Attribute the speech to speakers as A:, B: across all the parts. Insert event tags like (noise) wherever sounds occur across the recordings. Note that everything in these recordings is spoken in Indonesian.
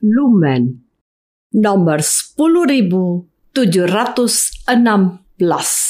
A: Lumen nomor 10716.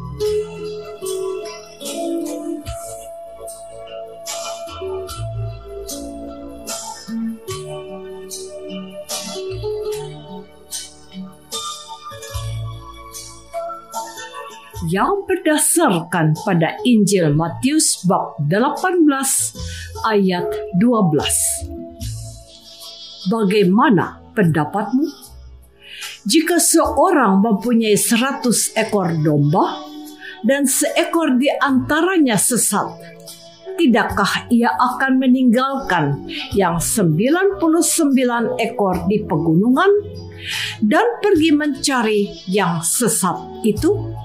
A: Yang berdasarkan pada Injil Matius bab 18 ayat 12. Bagaimana pendapatmu? Jika seorang mempunyai seratus ekor domba dan seekor di antaranya sesat, tidakkah ia akan meninggalkan yang 99 ekor di pegunungan dan pergi mencari yang sesat itu?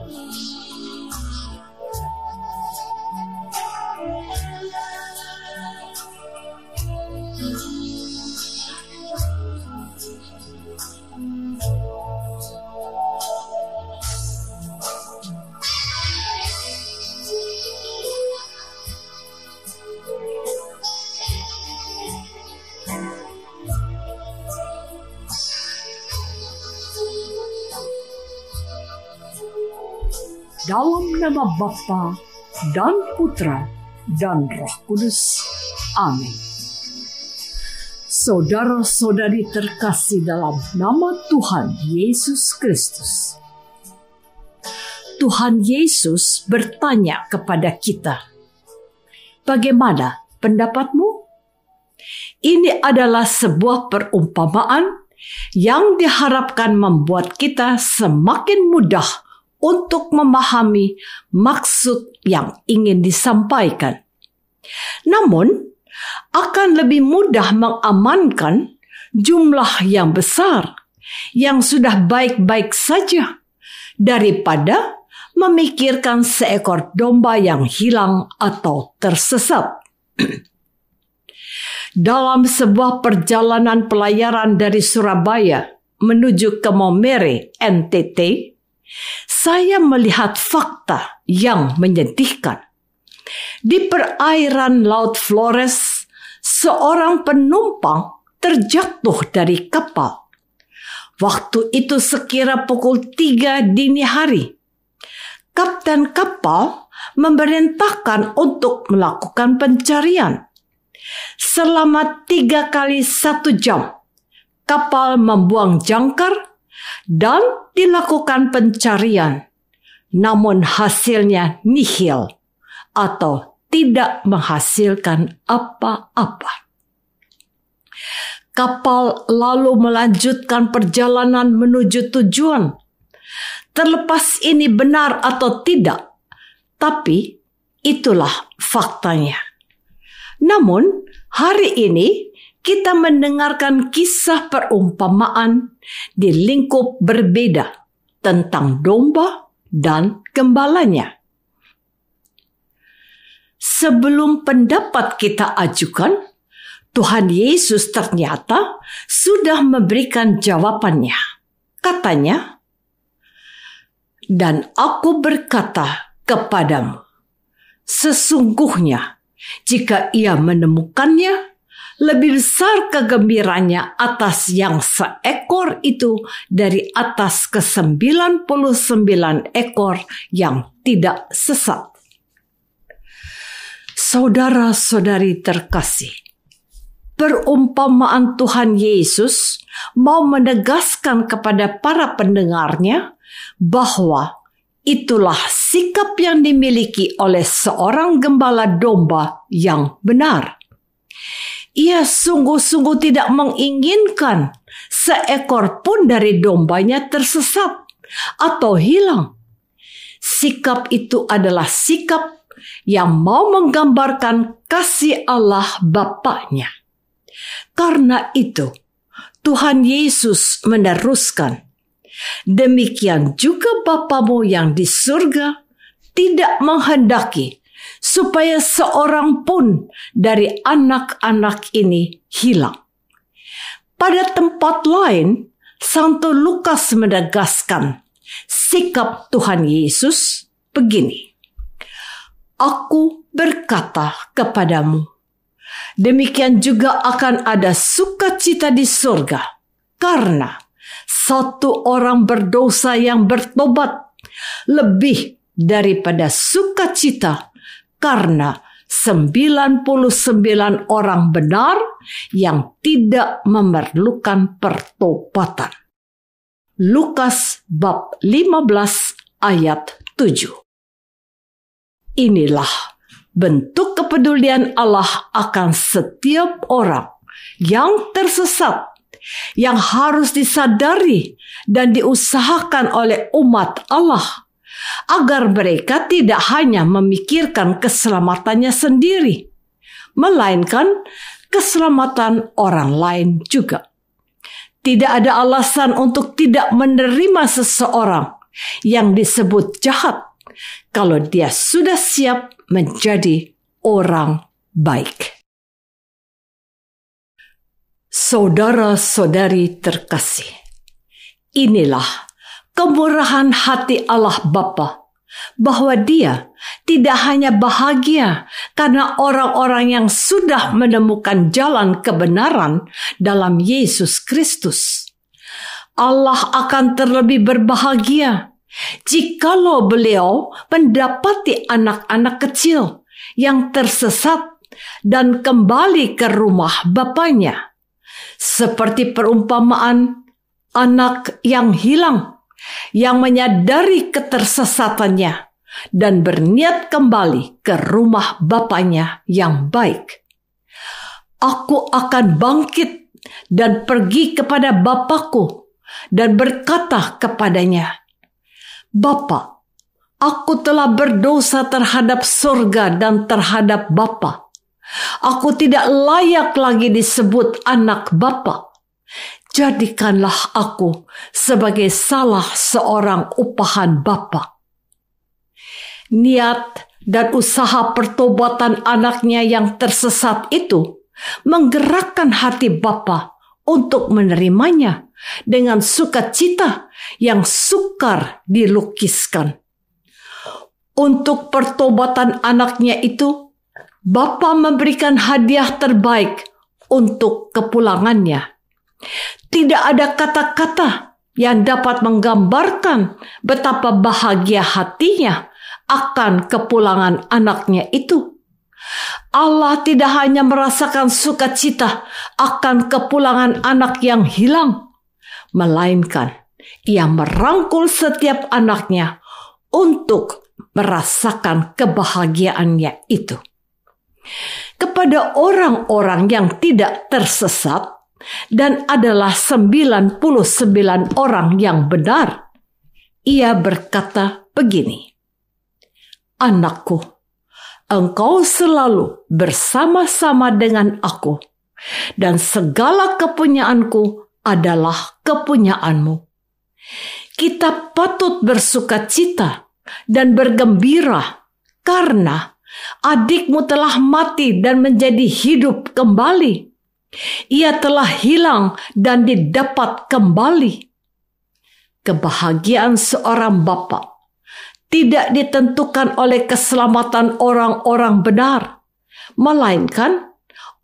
A: Dalam nama Bapa dan Putra dan Roh Kudus. Amin. Saudara-saudari terkasih dalam nama Tuhan Yesus Kristus. Tuhan Yesus bertanya kepada kita, "Bagaimana pendapatmu?" Ini adalah sebuah perumpamaan yang diharapkan membuat kita semakin mudah untuk memahami maksud yang ingin disampaikan. Namun, akan lebih mudah mengamankan jumlah yang besar yang sudah baik-baik saja daripada memikirkan seekor domba yang hilang atau tersesat. (clears throat) Dalam sebuah perjalanan pelayaran dari Surabaya menuju ke Momere, NTT, saya melihat fakta yang menyedihkan. Di perairan Laut Flores, seorang penumpang terjatuh dari kapal. Waktu itu sekira pukul tiga dini hari. Kapten kapal memerintahkan untuk melakukan pencarian. Selama tiga kali satu jam, kapal membuang jangkar dan dilakukan pencarian, namun hasilnya nihil atau tidak menghasilkan apa-apa. Kapal lalu melanjutkan perjalanan menuju tujuan. Terlepas ini benar atau tidak, tapi itulah faktanya. Namun, hari ini kita mendengarkan kisah perumpamaan di lingkup berbeda tentang domba dan gembalanya. Sebelum pendapat kita ajukan, Tuhan Yesus ternyata sudah memberikan jawabannya. Katanya, "Dan aku berkata kepadamu, sesungguhnya jika ia menemukannya, lebih besar kegembiranya atas yang seekor itu dari atas ke 99 ekor yang tidak sesat. Saudara-saudari terkasih, perumpamaan Tuhan Yesus mau menegaskan kepada para pendengarnya bahwa itulah sikap yang dimiliki oleh seorang gembala domba yang benar ia sungguh-sungguh tidak menginginkan seekor pun dari dombanya tersesat atau hilang. Sikap itu adalah sikap yang mau menggambarkan kasih Allah Bapaknya. Karena itu, Tuhan Yesus meneruskan, Demikian juga Bapamu yang di surga tidak menghendaki supaya seorang pun dari anak-anak ini hilang. Pada tempat lain, Santo Lukas menegaskan sikap Tuhan Yesus begini. Aku berkata kepadamu, demikian juga akan ada sukacita di surga, karena satu orang berdosa yang bertobat lebih daripada sukacita karena 99 orang benar yang tidak memerlukan pertobatan. Lukas bab 15 ayat 7. Inilah bentuk kepedulian Allah akan setiap orang yang tersesat yang harus disadari dan diusahakan oleh umat Allah agar mereka tidak hanya memikirkan keselamatannya sendiri, melainkan keselamatan orang lain juga. Tidak ada alasan untuk tidak menerima seseorang yang disebut jahat kalau dia sudah siap menjadi orang baik. Saudara-saudari terkasih, inilah kemurahan hati Allah Bapa bahwa dia tidak hanya bahagia karena orang-orang yang sudah menemukan jalan kebenaran dalam Yesus Kristus. Allah akan terlebih berbahagia jikalau beliau mendapati anak-anak kecil yang tersesat dan kembali ke rumah bapaknya. Seperti perumpamaan anak yang hilang yang menyadari ketersesatannya dan berniat kembali ke rumah bapaknya yang baik. Aku akan bangkit dan pergi kepada bapakku dan berkata kepadanya, Bapa, aku telah berdosa terhadap surga dan terhadap Bapa. Aku tidak layak lagi disebut anak Bapa jadikanlah aku sebagai salah seorang upahan Bapa. Niat dan usaha pertobatan anaknya yang tersesat itu menggerakkan hati Bapa untuk menerimanya dengan sukacita yang sukar dilukiskan. Untuk pertobatan anaknya itu, Bapa memberikan hadiah terbaik untuk kepulangannya tidak ada kata-kata yang dapat menggambarkan betapa bahagia hatinya akan kepulangan anaknya itu. Allah tidak hanya merasakan sukacita akan kepulangan anak yang hilang, melainkan ia merangkul setiap anaknya untuk merasakan kebahagiaannya itu. Kepada orang-orang yang tidak tersesat, dan adalah 99 orang yang benar. Ia berkata begini, Anakku, engkau selalu bersama-sama dengan aku, dan segala kepunyaanku adalah kepunyaanmu. kita patut bersuka cita dan bergembira karena adikmu telah mati dan menjadi hidup kembali. Ia telah hilang dan didapat kembali. Kebahagiaan seorang bapak tidak ditentukan oleh keselamatan orang-orang benar, melainkan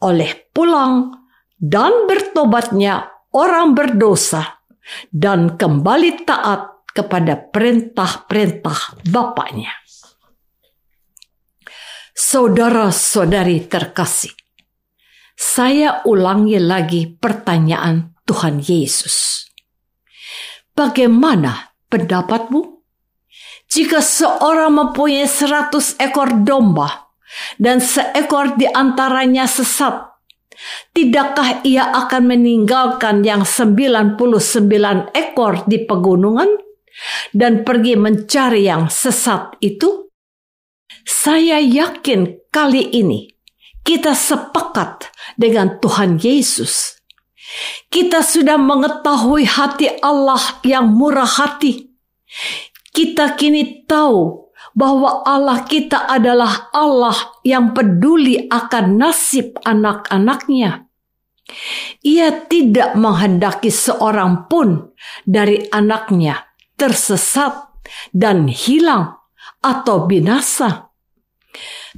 A: oleh pulang dan bertobatnya orang berdosa dan kembali taat kepada perintah-perintah Bapaknya. Saudara-saudari terkasih, saya ulangi lagi pertanyaan Tuhan Yesus. Bagaimana pendapatmu? Jika seorang mempunyai seratus ekor domba dan seekor di antaranya sesat, Tidakkah ia akan meninggalkan yang 99 ekor di pegunungan dan pergi mencari yang sesat itu? Saya yakin kali ini kita sepakat dengan Tuhan Yesus. Kita sudah mengetahui hati Allah yang murah hati. Kita kini tahu bahwa Allah kita adalah Allah yang peduli akan nasib anak-anaknya. Ia tidak menghendaki seorang pun dari anaknya tersesat dan hilang atau binasa.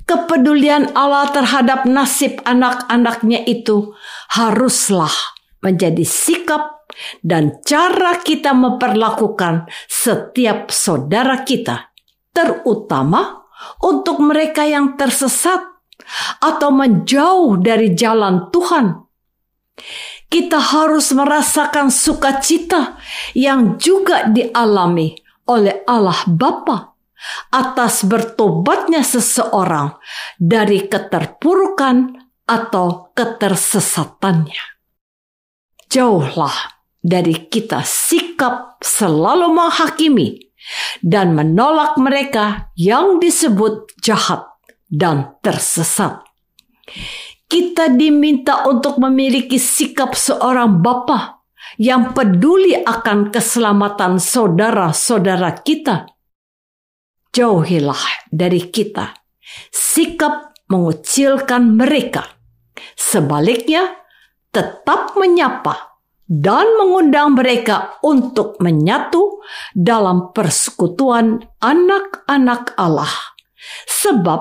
A: Kepedulian Allah terhadap nasib anak-anaknya itu haruslah menjadi sikap dan cara kita memperlakukan setiap saudara kita terutama untuk mereka yang tersesat atau menjauh dari jalan Tuhan. Kita harus merasakan sukacita yang juga dialami oleh Allah Bapa atas bertobatnya seseorang dari keterpurukan atau ketersesatannya. Jauhlah dari kita sikap selalu menghakimi dan menolak mereka yang disebut jahat dan tersesat. Kita diminta untuk memiliki sikap seorang bapa yang peduli akan keselamatan saudara-saudara kita. Jauhilah dari kita sikap mengucilkan mereka. Sebaliknya, tetap menyapa dan mengundang mereka untuk menyatu dalam persekutuan anak-anak Allah. Sebab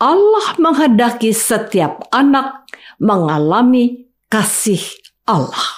A: Allah menghendaki setiap anak mengalami kasih Allah.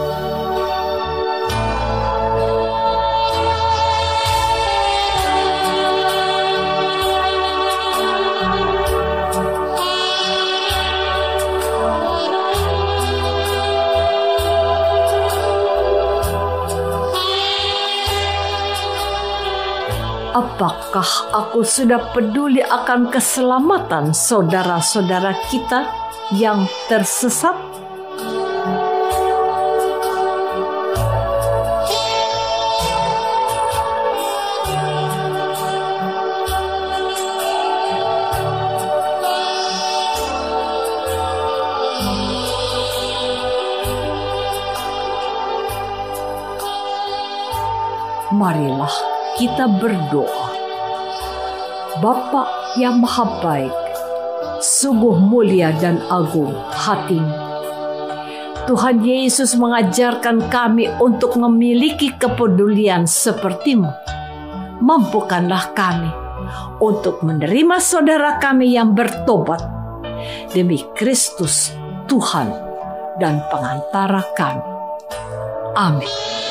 A: Apakah aku sudah peduli akan keselamatan saudara-saudara kita yang tersesat? Marilah kita berdoa. Bapa yang maha baik, sungguh mulia dan agung hatimu. Tuhan Yesus mengajarkan kami untuk memiliki kepedulian sepertimu. Mampukanlah kami untuk menerima saudara kami yang bertobat demi Kristus Tuhan dan pengantara kami. Amin.